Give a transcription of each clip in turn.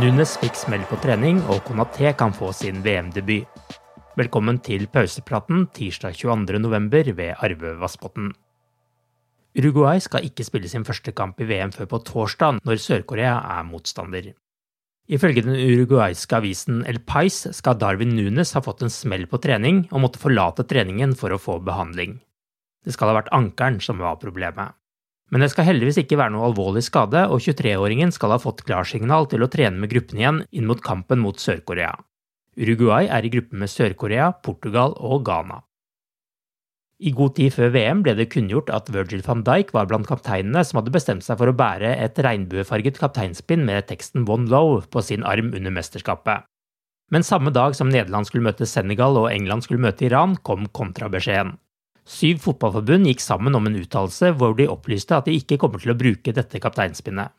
Nunes fikk smell på trening, og Konaté kan få sin VM-debut. Velkommen til pausepraten tirsdag 22.11. ved Arve Vassbotn. Uruguay skal ikke spille sin første kamp i VM før på torsdag, når Sør-Korea er motstander. Ifølge den uruguayske avisen El Pais skal Darwin Nunes ha fått en smell på trening og måtte forlate treningen for å få behandling. Det skal ha vært ankelen som var problemet. Men det skal heldigvis ikke være noe alvorlig skade, og 23-åringen skal ha fått klarsignal til å trene med gruppen igjen inn mot kampen mot Sør-Korea. Uruguay er i gruppen med Sør-Korea, Portugal og Ghana. I god tid før VM ble det kunngjort at Virgil van Dijk var blant kapteinene som hadde bestemt seg for å bære et regnbuefarget kapteinspinn med teksten One Low på sin arm under mesterskapet. Men samme dag som Nederland skulle møte Senegal og England skulle møte Iran, kom kontrabeskjeden. Syv fotballforbund gikk sammen om en uttalelse hvor de opplyste at de ikke kommer til å bruke dette kapteinspinnet.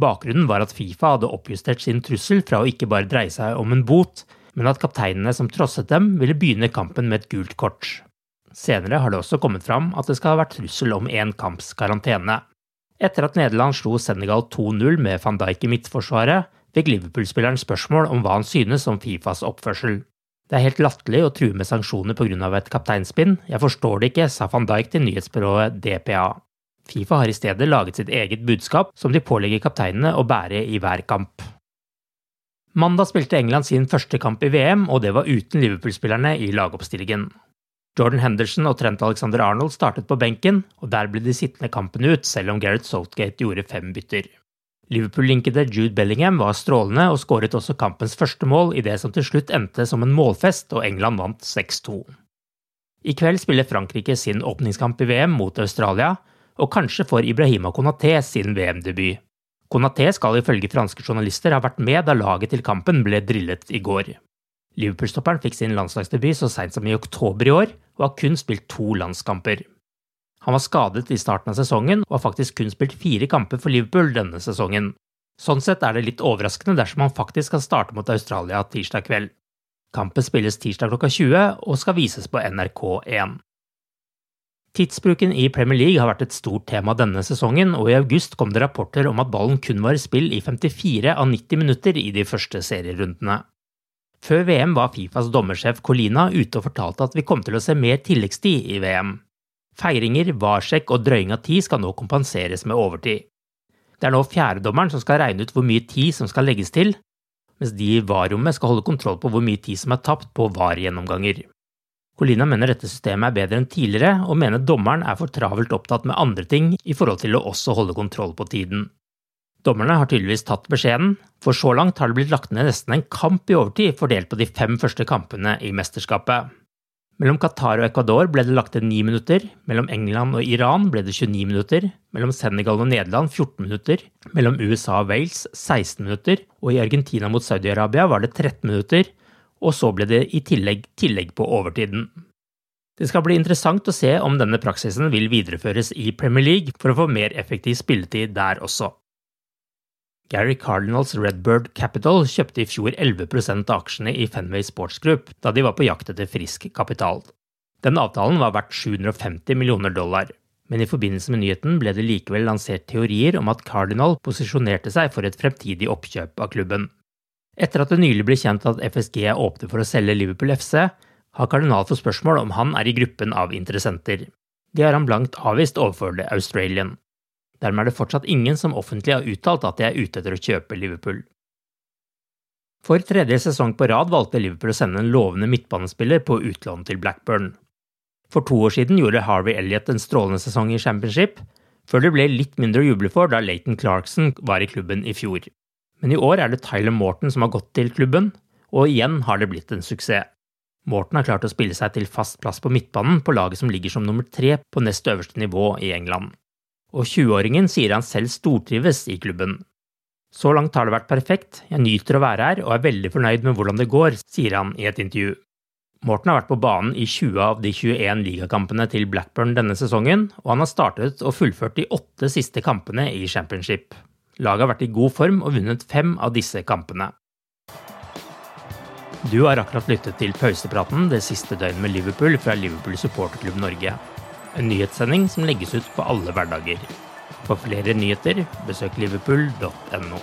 Bakgrunnen var at Fifa hadde oppjustert sin trussel fra å ikke bare dreie seg om en bot, men at kapteinene som trosset dem, ville begynne kampen med et gult kort. Senere har det også kommet fram at det skal ha vært trussel om én kamps karantene. Etter at Nederland slo Senegal 2-0 med van Dijk i midtforsvaret, fikk Liverpool-spilleren spørsmål om hva han synes om Fifas oppførsel. Det er helt latterlig å true med sanksjoner pga. et kapteinspinn, jeg forstår det ikke, sa van Dijk til nyhetsbyrået DPA. Fifa har i stedet laget sitt eget budskap, som de pålegger kapteinene å bære i hver kamp. Mandag spilte England sin første kamp i VM, og det var uten Liverpool-spillerne i lagoppstillingen. Jordan Henderson og Trent Alexander Arnold startet på benken, og der ble de sittende kampen ut, selv om Gareth Southgate gjorde fem bytter. Liverpool-linkede Jude Bellingham var strålende og skåret også kampens første mål i det som til slutt endte som en målfest, og England vant 6-2. I kveld spiller Frankrike sin åpningskamp i VM mot Australia, og kanskje får Ibrahima Konaté sin VM-debut. Konaté skal ifølge franske journalister ha vært med da laget til kampen ble drillet i går. Liverpool-stopperen fikk sin landslagsdebut så seint som i oktober i år, og har kun spilt to landskamper. Han var skadet i starten av sesongen og har faktisk kun spilt fire kamper for Liverpool denne sesongen. Sånn sett er det litt overraskende dersom han faktisk skal starte mot Australia tirsdag kveld. Kampen spilles tirsdag klokka 20 og skal vises på NRK1. Tidsbruken i Premier League har vært et stort tema denne sesongen, og i august kom det rapporter om at ballen kun var i spill i 54 av 90 minutter i de første serierundene. Før VM var Fifas dommersjef Colina ute og fortalte at vi kom til å se mer tilleggstid i VM. Feiringer, varsjekk og drøying av tid skal nå kompenseres med overtid. Det er nå fjerdedommeren som skal regne ut hvor mye tid som skal legges til, mens de i VAR-rommet skal holde kontroll på hvor mye tid som er tapt på VAR-gjennomganger. Colina mener dette systemet er bedre enn tidligere, og mener dommeren er for travelt opptatt med andre ting i forhold til å også holde kontroll på tiden. Dommerne har tydeligvis tatt beskjeden, for så langt har det blitt lagt ned nesten en kamp i overtid fordelt på de fem første kampene i mesterskapet. Mellom Qatar og Ecuador ble det lagt til 9 minutter, mellom England og Iran ble det 29 minutter, mellom Senegal og Nederland 14 minutter, mellom USA og Wales 16 minutter, og i Argentina mot Saudi-Arabia var det 13 minutter, og så ble det i tillegg tillegg på overtiden. Det skal bli interessant å se om denne praksisen vil videreføres i Premier League for å få mer effektiv spilletid der også. Gary Cardinals Redbird Capital kjøpte i fjor 11 av aksjene i Fenway Sports Group da de var på jakt etter frisk kapital. Den avtalen var verdt 750 millioner dollar, men i forbindelse med nyheten ble det likevel lansert teorier om at Cardinal posisjonerte seg for et fremtidig oppkjøp av klubben. Etter at det nylig ble kjent at FSG er åpne for å selge Liverpool FC, har Cardinal fått spørsmål om han er i gruppen av interessenter. Det har han blankt avvist overfor The Australian. Dermed er det fortsatt ingen som offentlig har uttalt at de er ute etter å kjøpe Liverpool. For tredje sesong på rad valgte Liverpool å sende en lovende midtbanespiller på utlån til Blackburn. For to år siden gjorde Harvey Elliot en strålende sesong i Championship, før det ble litt mindre å juble for da Laton Clarkson var i klubben i fjor. Men i år er det Tyler Morton som har gått til klubben, og igjen har det blitt en suksess. Morten har klart å spille seg til fast plass på midtbanen på laget som ligger som nummer tre på nest øverste nivå i England. Og 20-åringen sier han selv stortrives i klubben. Så langt har det vært perfekt, jeg nyter å være her og er veldig fornøyd med hvordan det går, sier han i et intervju. Morten har vært på banen i 20 av de 21 ligakampene til Blackburn denne sesongen, og han har startet og fullført de åtte siste kampene i championship. Laget har vært i god form og vunnet fem av disse kampene. Du har akkurat lyttet til pausepraten det siste døgnet med Liverpool fra Liverpool supporterklubb Norge. En nyhetssending som legges ut på alle hverdager. For flere nyheter, besøk liverpool.no.